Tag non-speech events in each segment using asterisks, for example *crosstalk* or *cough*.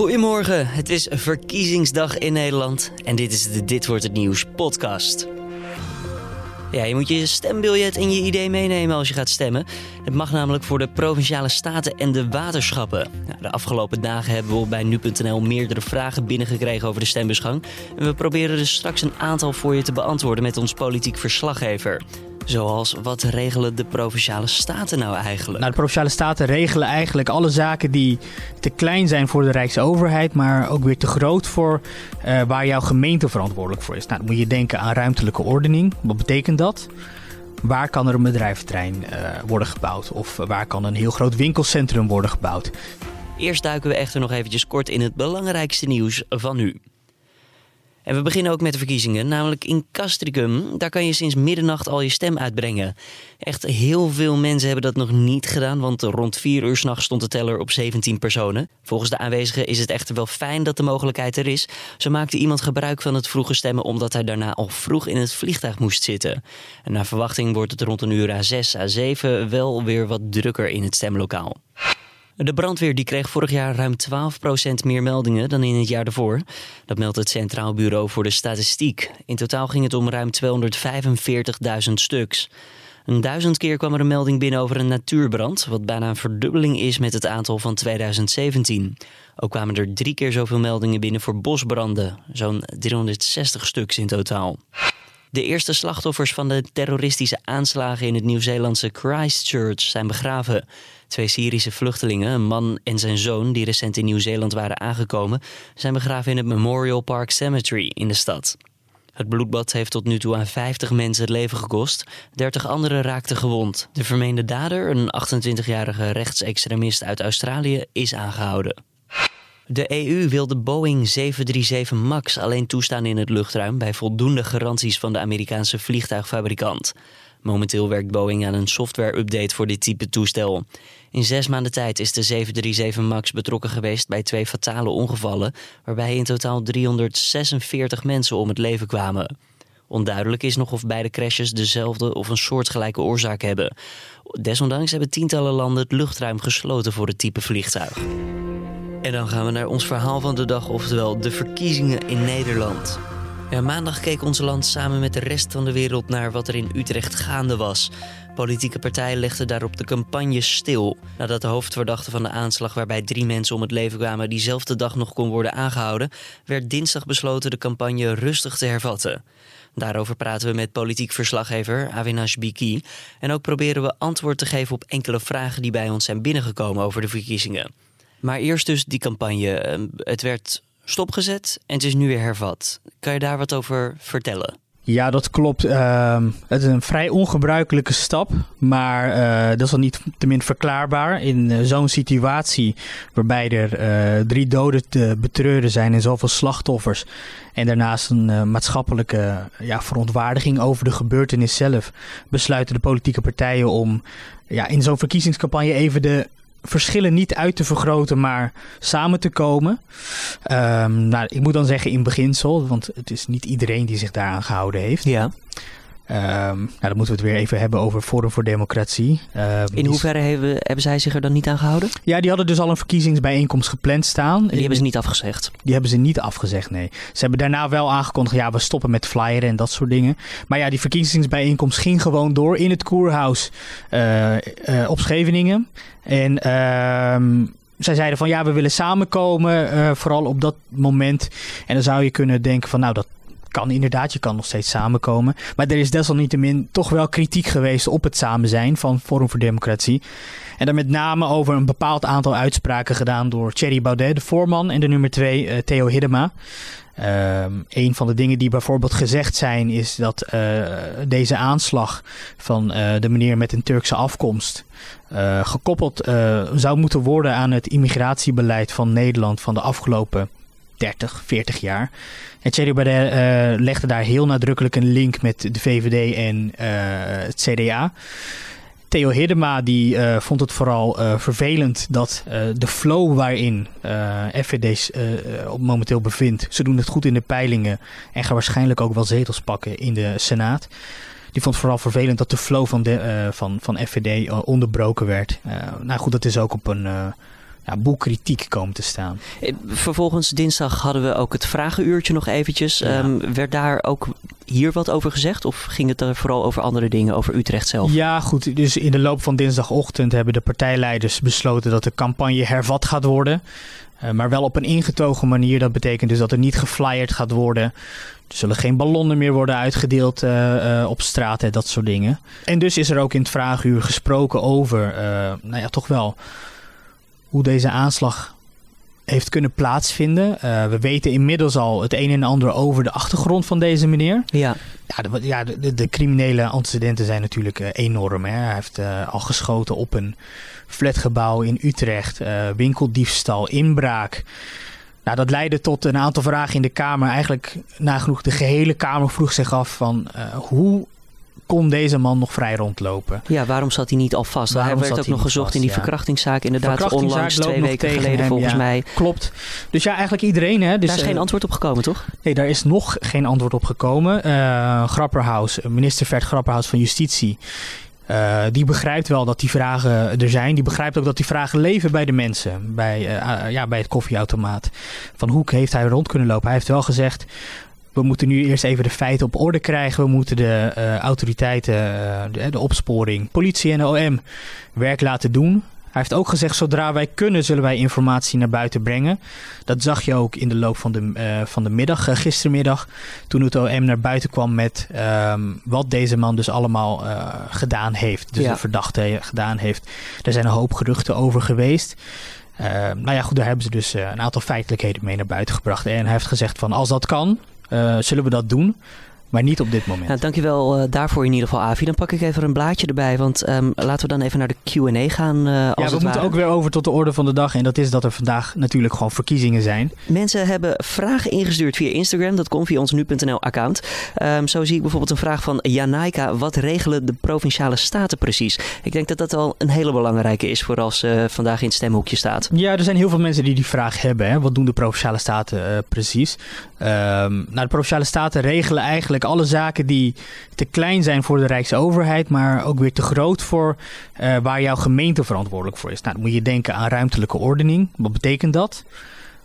Goedemorgen, het is verkiezingsdag in Nederland en dit is de Dit wordt het nieuws podcast. Ja, je moet je stembiljet en je idee meenemen als je gaat stemmen. Het mag namelijk voor de provinciale staten en de waterschappen. de afgelopen dagen hebben we bij nu.nl meerdere vragen binnengekregen over de stembusgang. En we proberen dus straks een aantal voor je te beantwoorden met ons politiek verslaggever. Zoals, wat regelen de provinciale staten nou eigenlijk? Nou, de provinciale staten regelen eigenlijk alle zaken die te klein zijn voor de Rijksoverheid, maar ook weer te groot voor uh, waar jouw gemeente verantwoordelijk voor is. Nou, dan moet je denken aan ruimtelijke ordening. Wat betekent dat? Waar kan er een bedrijventerrein uh, worden gebouwd? Of waar kan een heel groot winkelcentrum worden gebouwd? Eerst duiken we echter nog eventjes kort in het belangrijkste nieuws van nu. En we beginnen ook met de verkiezingen, namelijk in Castricum. Daar kan je sinds middernacht al je stem uitbrengen. Echt heel veel mensen hebben dat nog niet gedaan, want rond 4 uur s'nachts stond de teller op 17 personen. Volgens de aanwezigen is het echter wel fijn dat de mogelijkheid er is. Zo maakte iemand gebruik van het vroege stemmen omdat hij daarna al vroeg in het vliegtuig moest zitten. En naar verwachting wordt het rond een uur A6, A7 wel weer wat drukker in het stemlokaal. De brandweer die kreeg vorig jaar ruim 12% meer meldingen dan in het jaar daarvoor. Dat meldt het Centraal Bureau voor de Statistiek. In totaal ging het om ruim 245.000 stuks. Een duizend keer kwam er een melding binnen over een natuurbrand, wat bijna een verdubbeling is met het aantal van 2017. Ook kwamen er drie keer zoveel meldingen binnen voor bosbranden, zo'n 360 stuks in totaal. De eerste slachtoffers van de terroristische aanslagen in het Nieuw-Zeelandse Christchurch zijn begraven. Twee Syrische vluchtelingen, een man en zijn zoon, die recent in Nieuw-Zeeland waren aangekomen, zijn begraven in het Memorial Park Cemetery in de stad. Het bloedbad heeft tot nu toe aan 50 mensen het leven gekost. 30 anderen raakten gewond. De vermeende dader, een 28-jarige rechtsextremist uit Australië, is aangehouden. De EU wil de Boeing 737 MAX alleen toestaan in het luchtruim bij voldoende garanties van de Amerikaanse vliegtuigfabrikant. Momenteel werkt Boeing aan een software-update voor dit type toestel. In zes maanden tijd is de 737 MAX betrokken geweest bij twee fatale ongevallen, waarbij in totaal 346 mensen om het leven kwamen. Onduidelijk is nog of beide crashes dezelfde of een soortgelijke oorzaak hebben. Desondanks hebben tientallen landen het luchtruim gesloten voor het type vliegtuig. En dan gaan we naar ons verhaal van de dag, oftewel de verkiezingen in Nederland. Maandag keek ons land samen met de rest van de wereld naar wat er in Utrecht gaande was. Politieke partijen legden daarop de campagne stil. Nadat de hoofdverdachte van de aanslag, waarbij drie mensen om het leven kwamen, diezelfde dag nog kon worden aangehouden, werd dinsdag besloten de campagne rustig te hervatten. Daarover praten we met politiek verslaggever Avinash Biki. En ook proberen we antwoord te geven op enkele vragen die bij ons zijn binnengekomen over de verkiezingen. Maar eerst dus die campagne. Ehm, het werd stopgezet en het is nu weer hervat. Kan je daar wat over vertellen? Ja, dat klopt. Uh, het is een vrij ongebruikelijke stap, maar uh, dat is al niet te min verklaarbaar. In uh, zo'n situatie waarbij er uh, drie doden te betreuren zijn en zoveel slachtoffers. En daarnaast een maatschappelijke ja, verontwaardiging over de gebeurtenis zelf. Besluiten de politieke partijen om ja, in zo'n verkiezingscampagne even de verschillen niet uit te vergroten, maar samen te komen. Um, nou, ik moet dan zeggen in beginsel, want het is niet iedereen die zich daaraan gehouden heeft. Ja. Um, nou, dan moeten we het weer even hebben over Forum voor Democratie. Um, in hoeverre hebben, hebben zij zich er dan niet aan gehouden? Ja, die hadden dus al een verkiezingsbijeenkomst gepland staan. die hebben ze niet afgezegd? Die hebben ze niet afgezegd, nee. Ze hebben daarna wel aangekondigd, ja, we stoppen met flyeren en dat soort dingen. Maar ja, die verkiezingsbijeenkomst ging gewoon door in het Koerhuis uh, uh, op Scheveningen. En... Um, zij zeiden van ja, we willen samenkomen, uh, vooral op dat moment. En dan zou je kunnen denken van nou, dat, kan inderdaad, je kan nog steeds samenkomen. Maar er is desalniettemin toch wel kritiek geweest op het samen zijn van Forum voor Democratie. En dan met name over een bepaald aantal uitspraken gedaan door Thierry Baudet, de voorman, en de nummer twee, uh, Theo Hiddema. Um, een van de dingen die bijvoorbeeld gezegd zijn is dat uh, deze aanslag van uh, de meneer met een Turkse afkomst gekoppeld zou moeten worden aan het immigratiebeleid van Nederland van de afgelopen 30, 40 jaar. En Thierry Baudet uh, legde daar heel nadrukkelijk een link met de VVD en uh, het CDA. Theo Hiddema die, uh, vond het vooral vervelend dat de flow waarin FVD op momenteel bevindt. Ze doen het goed in de peilingen en gaan waarschijnlijk ook wel zetels pakken in de Senaat. Die vond het vooral vervelend dat de flow van, de, van, van FVD onderbroken werd. nou goed, dat is ook op een ja, boel kritiek komen te staan. Eh, vervolgens dinsdag hadden we ook het vragenuurtje nog eventjes. Ja. Ehm, werd daar ook hier wat over gezegd? Of ging het er vooral over andere dingen, over Utrecht zelf? Ja, goed. Dus in de loop van dinsdagochtend hebben de partijleiders besloten dat de campagne hervat gaat worden. Uh, maar wel op een ingetogen manier. Dat betekent dus dat er niet geflyerd gaat worden. Er zullen geen ballonnen meer worden uitgedeeld uh, uh, op straat en dat soort dingen. En dus is er ook in het vraaguur gesproken over, nou ja, toch wel hoe deze aanslag heeft kunnen plaatsvinden. Uh, we weten inmiddels al het een en ander over de achtergrond van deze meneer. Ja. Ja, de, ja, de, de criminele antecedenten zijn natuurlijk uh, enorm. Hè. Hij heeft uh, al geschoten op een flatgebouw in Utrecht, winkeldiefstal, inbraak. Nou, dat leidde tot een aantal vragen in de Kamer. Eigenlijk nagenoeg de gehele Kamer vroeg zich af van hoe kon deze man nog vrij rondlopen. Ja, waarom zat hij niet al vast? Waarom hij werd ook nog gezocht vast, in die ja. verkrachtingszaak. Inderdaad, verkrachtingszaak onlangs, twee weken geleden hem, volgens ja. mij. Klopt. Dus ja, eigenlijk iedereen. Hè, dus, daar is geen uh, antwoord op gekomen, toch? Nee, daar is nog geen antwoord op gekomen. Uh, Grapperhaus, minister Vert Grapperhaus van Justitie... Uh, die begrijpt wel dat die vragen er zijn. Die begrijpt ook dat die vragen leven bij de mensen. Bij, uh, ja, bij het koffieautomaat. Van hoe heeft hij rond kunnen lopen? Hij heeft wel gezegd... We moeten nu eerst even de feiten op orde krijgen. We moeten de uh, autoriteiten, de, de, opsporing, politie en OM werk laten doen. Hij heeft ook gezegd, zodra wij kunnen, zullen wij informatie naar buiten brengen. Dat zag je ook in de loop van de, uh, van de middag, gistermiddag. Toen het OM naar buiten kwam met um, wat deze man dus allemaal gedaan heeft. Dus Ja. de verdachte gedaan heeft. Er zijn een hoop geruchten over geweest. Uh, nou ja, goed, daar hebben ze dus een aantal feitelijkheden mee naar buiten gebracht. En hij heeft gezegd van, als dat kan, zullen we dat doen. Maar niet op dit moment. Nou, dankjewel uh, daarvoor in ieder geval, Avi. Dan pak ik even een blaadje erbij, want um, laten we dan even naar de Q&A gaan. Uh, ja, we moeten ware. ook weer over tot de orde van de dag. En dat is dat er vandaag natuurlijk gewoon verkiezingen zijn. Mensen hebben vragen ingestuurd via Instagram. Dat komt via ons nu.nl-account. Um, zo zie ik bijvoorbeeld een vraag van Janaika. Wat regelen de provinciale staten precies? Ik denk dat dat al een hele belangrijke is voor als uh, vandaag in het stemhoekje staat. Ja, er zijn heel veel mensen die die vraag hebben. Hè. Wat doen de provinciale staten precies? Um, nou, de provinciale staten regelen eigenlijk alle zaken die te klein zijn voor de Rijksoverheid, maar ook weer te groot voor uh, waar jouw gemeente verantwoordelijk voor is. Nou, dan moet je denken aan ruimtelijke ordening. Wat betekent dat?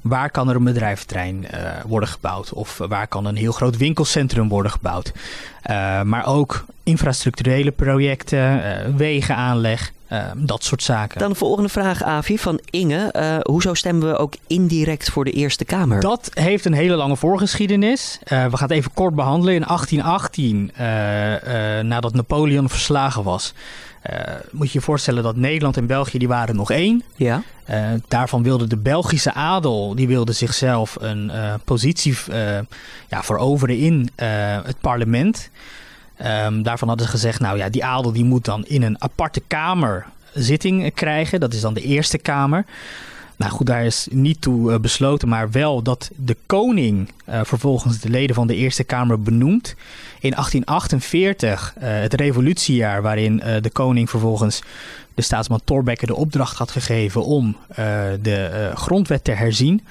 Waar kan er een bedrijventerrein uh, worden gebouwd? Of waar kan een heel groot winkelcentrum worden gebouwd? Uh, maar ook infrastructurele projecten, wegenaanleg, uh, dat soort zaken. Dan de volgende vraag, Avi, van Inge. Uh, hoezo stemmen we ook indirect voor de Eerste Kamer? Dat heeft een hele lange voorgeschiedenis. Uh, we gaan het even kort behandelen. In 1818, nadat Napoleon verslagen was, moet je je voorstellen dat Nederland en België die waren nog één. Ja. daarvan wilde de Belgische adel die wilde zichzelf een positie ja, veroveren in het parlement. Um, daarvan hadden ze gezegd, nou ja, die adel die moet dan in een aparte kamer zitting krijgen. Dat is dan de Eerste Kamer. Nou goed, daar is niet toe uh, besloten, maar wel dat de koning uh, vervolgens de leden van de Eerste Kamer benoemt. In 1848, uh, het revolutiejaar waarin de koning vervolgens de staatsman Thorbecke de opdracht had gegeven om de grondwet te herzien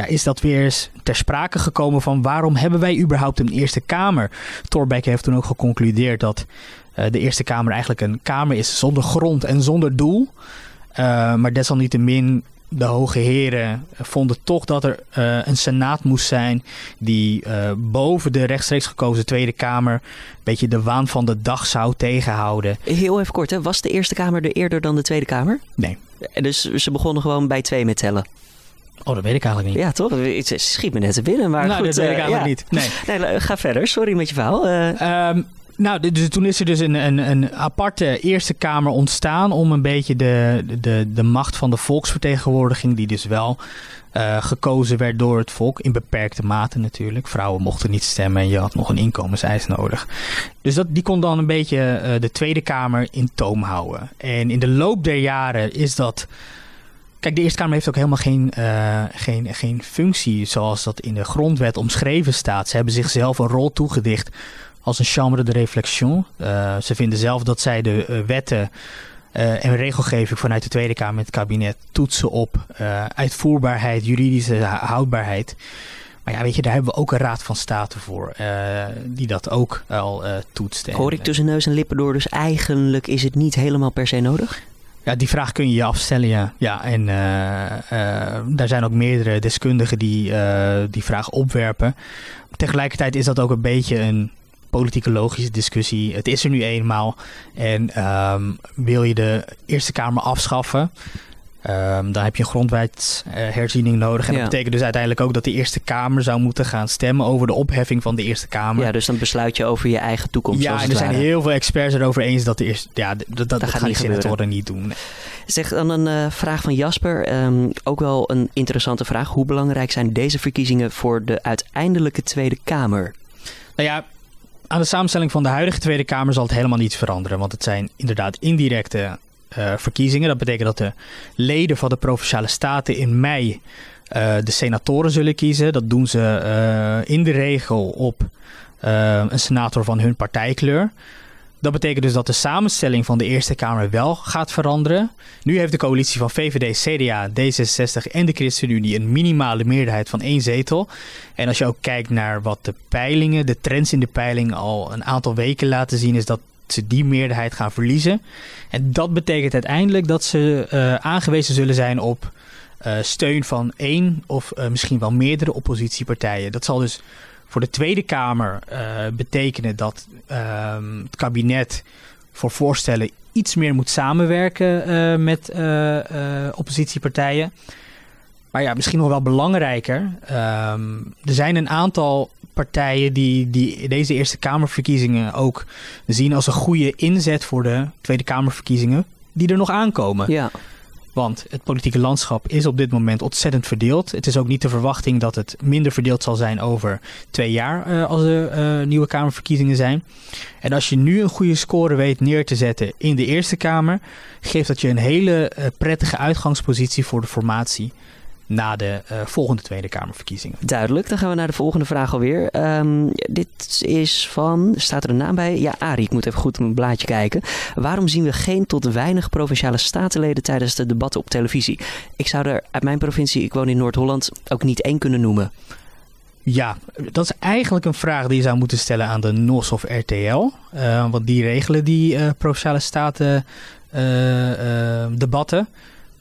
ja, is dat weer eens ter sprake gekomen van waarom hebben wij überhaupt een Eerste Kamer? Thorbecke heeft toen ook geconcludeerd dat uh, de Eerste Kamer eigenlijk een kamer is zonder grond en zonder doel. Uh, maar desalniettemin, de hoge heren vonden toch dat er uh, een senaat moest zijn die boven de rechtstreeks gekozen Tweede Kamer een beetje de waan van de dag zou tegenhouden. Heel even kort, hè? was de Eerste Kamer er eerder dan de Tweede Kamer? Nee. Dus ze begonnen gewoon bij twee met tellen? Oh, dat weet ik eigenlijk niet. Ja, toch? Het schiet me net te binnen, maar nou, goed. dat weet ik uh, eigenlijk ja. niet. Nee. *laughs* nee. Ga verder. Sorry met je verhaal. Uh, um, nou, dus toen is er dus een, een, een, aparte Eerste Kamer ontstaan om een beetje de, de, de macht van de volksvertegenwoordiging, die dus wel uh, gekozen werd door het volk, in beperkte mate natuurlijk. Vrouwen mochten niet stemmen en je had nog een inkomenseis nodig. Dus dat, die kon dan een beetje uh, de Tweede Kamer in toom houden. En in de loop der jaren is dat Kijk, de Eerste Kamer heeft ook helemaal geen, uh, geen, geen functie zoals dat in de grondwet omschreven staat. Ze hebben zichzelf een rol toegedicht als een chambre de réflexion. Uh, ze vinden zelf dat zij de uh, wetten en regelgeving vanuit de Tweede Kamer en het kabinet toetsen op uitvoerbaarheid, juridische houdbaarheid. Maar ja, weet je, daar hebben we ook een raad van state voor, die dat ook al toetst. Hoor ik tussen neus en lippen door, dus eigenlijk is het niet helemaal per se nodig? Ja, die vraag kun je je afstellen, ja. ja en uh, daar zijn ook meerdere deskundigen die die vraag opwerpen. Tegelijkertijd is dat ook een beetje een politieke logische discussie. Het is er nu eenmaal. En um, wil je de Eerste Kamer afschaffen? Um, dan heb je een grondwetsherziening uh, nodig. En dat betekent dus uiteindelijk ook dat de Eerste Kamer zou moeten gaan stemmen over de opheffing van de Eerste Kamer. Ja, dus dan besluit je over je eigen toekomst. Ja, en er zijn heel veel experts erover eens dat de eerste. Ja, dat, dat, dat, dat gaan die senatoren niet doen. Zeg dan een uh, vraag van Jasper. Um, ook wel een interessante vraag. Hoe belangrijk zijn deze verkiezingen voor de uiteindelijke Tweede Kamer? Nou ja, aan de samenstelling van de huidige Tweede Kamer zal het helemaal niets veranderen. Want het zijn inderdaad indirecte uh, verkiezingen. Dat betekent dat de leden van de provinciale staten in mei uh, de senatoren zullen kiezen. Dat doen ze uh, in de regel op een senator van hun partijkleur. Dat betekent dus dat de samenstelling van de Eerste Kamer wel gaat veranderen. Nu heeft de coalitie van VVD, CDA, D66 en de ChristenUnie een minimale meerderheid van één zetel. En als je ook kijkt naar wat de peilingen, de trends in de peiling al een aantal weken laten zien, is dat ze die meerderheid gaan verliezen. En dat betekent uiteindelijk dat ze uh, aangewezen zullen zijn op uh, steun van één of uh, misschien wel meerdere oppositiepartijen. Dat zal dus voor de Tweede Kamer betekenen dat ehm, het kabinet voor voorstellen iets meer moet samenwerken met oppositiepartijen. Maar ja, misschien nog wel belangrijker. Um, er zijn een aantal partijen die, die deze Eerste Kamerverkiezingen ook zien als een goede inzet voor de Tweede Kamerverkiezingen die er nog aankomen. Ja. Want het politieke landschap is op dit moment ontzettend verdeeld. Het is ook niet de verwachting dat het minder verdeeld zal zijn over twee jaar uh, als er uh, nieuwe Kamerverkiezingen zijn. En als je nu een goede score weet neer te zetten in de Eerste Kamer, geeft dat je een hele uh, prettige uitgangspositie voor de formatie na de uh, volgende Tweede Kamerverkiezingen. Duidelijk, dan gaan we naar de volgende vraag alweer. Um, dit is van, staat er een naam bij? Ja, Arie, ik moet even goed op mijn blaadje kijken. Waarom zien we geen tot weinig provinciale statenleden tijdens de debatten op televisie? Ik zou er uit mijn provincie, ik woon in Noord-Holland, ook niet één kunnen noemen. Ja, dat is eigenlijk een vraag die je zou moeten stellen aan de NOS of RTL. Uh, want die regelen die uh, provinciale staten debatten.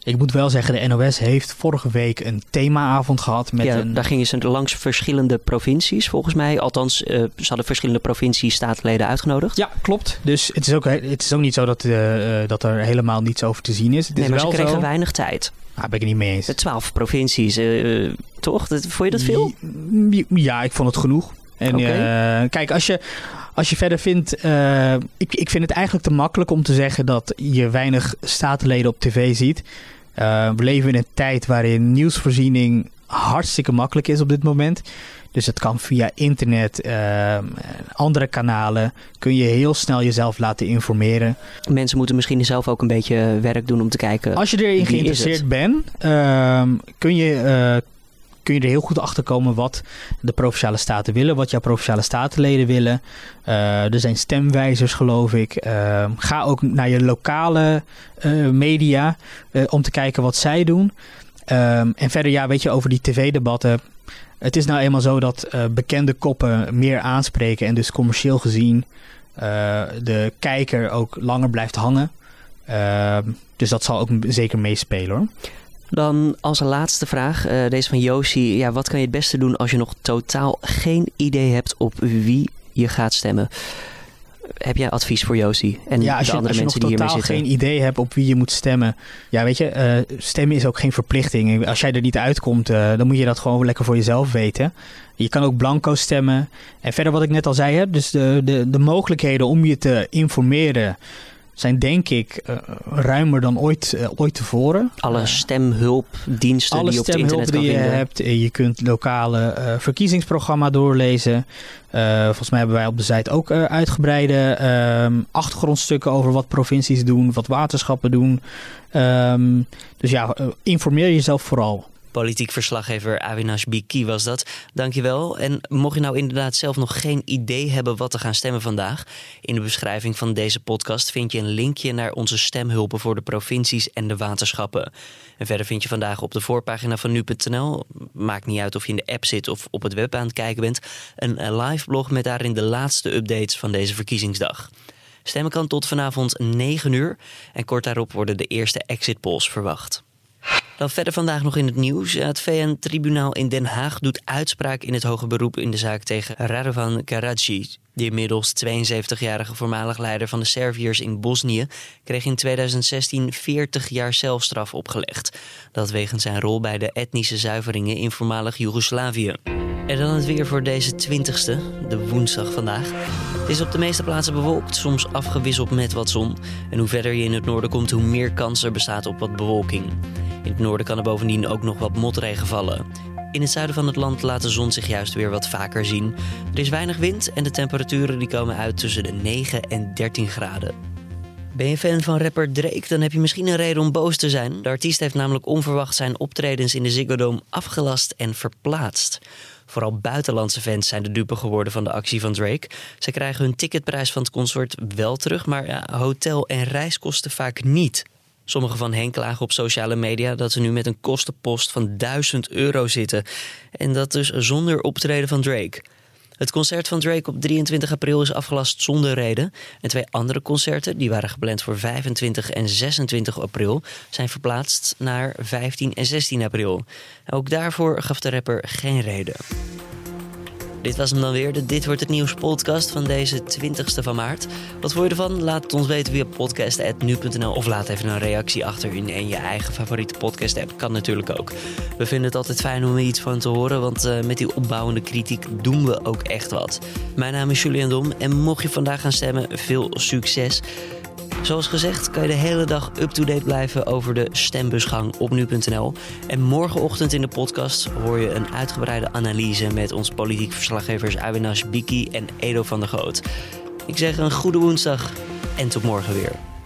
Ik moet wel zeggen, de NOS heeft vorige week een themaavond gehad. Met ja, een... daar gingen ze langs verschillende provincies, volgens mij. Althans, uh, ze hadden verschillende provincies staatsleden uitgenodigd. Ja, klopt. Dus het is ook, het is ook niet zo dat, uh, dat er helemaal niets over te zien is. Het nee, is maar wel ze kregen zo... weinig tijd. Daar ah, ben ik het niet mee eens. De twaalf provincies, uh, toch? Dat, vond je dat veel? Ja, ik vond het genoeg. En okay. kijk, als je, als je verder vindt, uh, ik, ik vind het eigenlijk te makkelijk om te zeggen dat je weinig statenleden op tv ziet. Uh, we leven in een tijd waarin nieuwsvoorziening hartstikke makkelijk is op dit moment. Dus het kan via internet, uh, andere kanalen, kun je heel snel jezelf laten informeren. Mensen moeten misschien zelf ook een beetje werk doen om te kijken. Als je erin geïnteresseerd bent, uh, kun je kun je er heel goed achter komen wat de provinciale staten willen, wat jouw provinciale statenleden willen. Uh, er zijn stemwijzers, geloof ik. Uh, ga ook naar je lokale uh, media om te kijken wat zij doen. en verder, ja, weet je, over die tv-debatten. Het is nou eenmaal zo dat bekende koppen meer aanspreken en dus commercieel gezien de kijker ook langer blijft hangen. dus dat zal ook zeker meespelen hoor. Dan als laatste vraag, uh, deze van Josie. Ja, wat kan je het beste doen als je nog totaal geen idee hebt op wie je gaat stemmen? Heb jij advies voor Josie en ja, als je, de andere als je mensen nog die totaal zitten? geen idee hebt op wie je moet stemmen. Ja, weet je, uh, stemmen is ook geen verplichting. Als jij er niet uitkomt, uh, dan moet je dat gewoon lekker voor jezelf weten. Je kan ook blanco stemmen. En verder wat ik net al zei, hè, dus de, de, de mogelijkheden om je te informeren zijn denk ik uh, ruimer dan ooit, uh, ooit tevoren. Alle stemhulpdiensten Alle die je op het internet kan die je vinden. hebt. Je kunt lokale uh, verkiezingsprogramma doorlezen. volgens mij hebben wij op de site ook uitgebreide ehm, achtergrondstukken over wat provincies doen, wat waterschappen doen. Um, dus ja, informeer jezelf vooral. Politiek verslaggever Avinash Biki was dat. Dankjewel. En mocht je nou inderdaad zelf nog geen idee hebben wat te gaan stemmen vandaag... in de beschrijving van deze podcast vind je een linkje naar onze stemhulpen... voor de provincies en de waterschappen. En verder vind je vandaag op de voorpagina van nu.nl... maakt niet uit of je in de app zit of op het web aan het kijken bent... een live blog met daarin de laatste updates van deze verkiezingsdag. Stemmen kan tot vanavond 9 uur en kort daarop worden de eerste exit polls verwacht. Dan verder vandaag nog in het nieuws. Het VN-tribunaal in Den Haag doet uitspraak in het hoge beroep in de zaak tegen Radovan Karadzic. De inmiddels 72-jarige voormalig leider van de Serviërs in Bosnië kreeg in 2016 40 jaar celstraf opgelegd. Dat wegens zijn rol bij de etnische zuiveringen in voormalig Joegoslavië. En dan het weer voor deze 20ste, de woensdag vandaag. Het is op de meeste plaatsen bewolkt, soms afgewisseld met wat zon. En hoe verder je in het noorden komt, hoe meer kans er bestaat op wat bewolking. In het noorden kan er bovendien ook nog wat motregen vallen. In het zuiden van het land laat de zon zich juist weer wat vaker zien. Er is weinig wind en de temperaturen die komen uit tussen de 9 en 13 graden. Ben je fan van rapper Drake, dan heb je misschien een reden om boos te zijn. De artiest heeft namelijk onverwacht zijn optredens in de Ziggo Dome afgelast en verplaatst. Vooral buitenlandse fans zijn de dupe geworden van de actie van Drake. Ze krijgen hun ticketprijs van het concert wel terug, maar hotel- en reiskosten vaak niet. Sommigen van hen klagen op sociale media dat ze nu met een kostenpost van 1000 euro zitten. En dat dus zonder optreden van Drake. Het concert van Drake op 23 april is afgelast zonder reden. En twee andere concerten, die waren gepland voor 25 en 26 april, zijn verplaatst naar 15 en 16 april. Ook daarvoor gaf de rapper geen reden. Dit was hem dan weer, de Dit Wordt Het Nieuws podcast van deze 20ste van maart. Wat vond je ervan? Laat het ons weten via podcast.nu.nl of laat even een reactie achter in, je eigen favoriete podcast app. Kan natuurlijk ook. We vinden het altijd fijn om er iets van te horen, want uh, met die opbouwende kritiek doen we ook echt wat. Mijn naam is Julian Dom en mocht je vandaag gaan stemmen, veel succes. Zoals gezegd kan je de hele dag up-to-date blijven over de stembusgang op nu.nl. En morgenochtend in de podcast hoor je een uitgebreide analyse met ons politiek verslaggevers Awinash Biki en Edo van der Goot. Ik zeg een goede woensdag en tot morgen weer.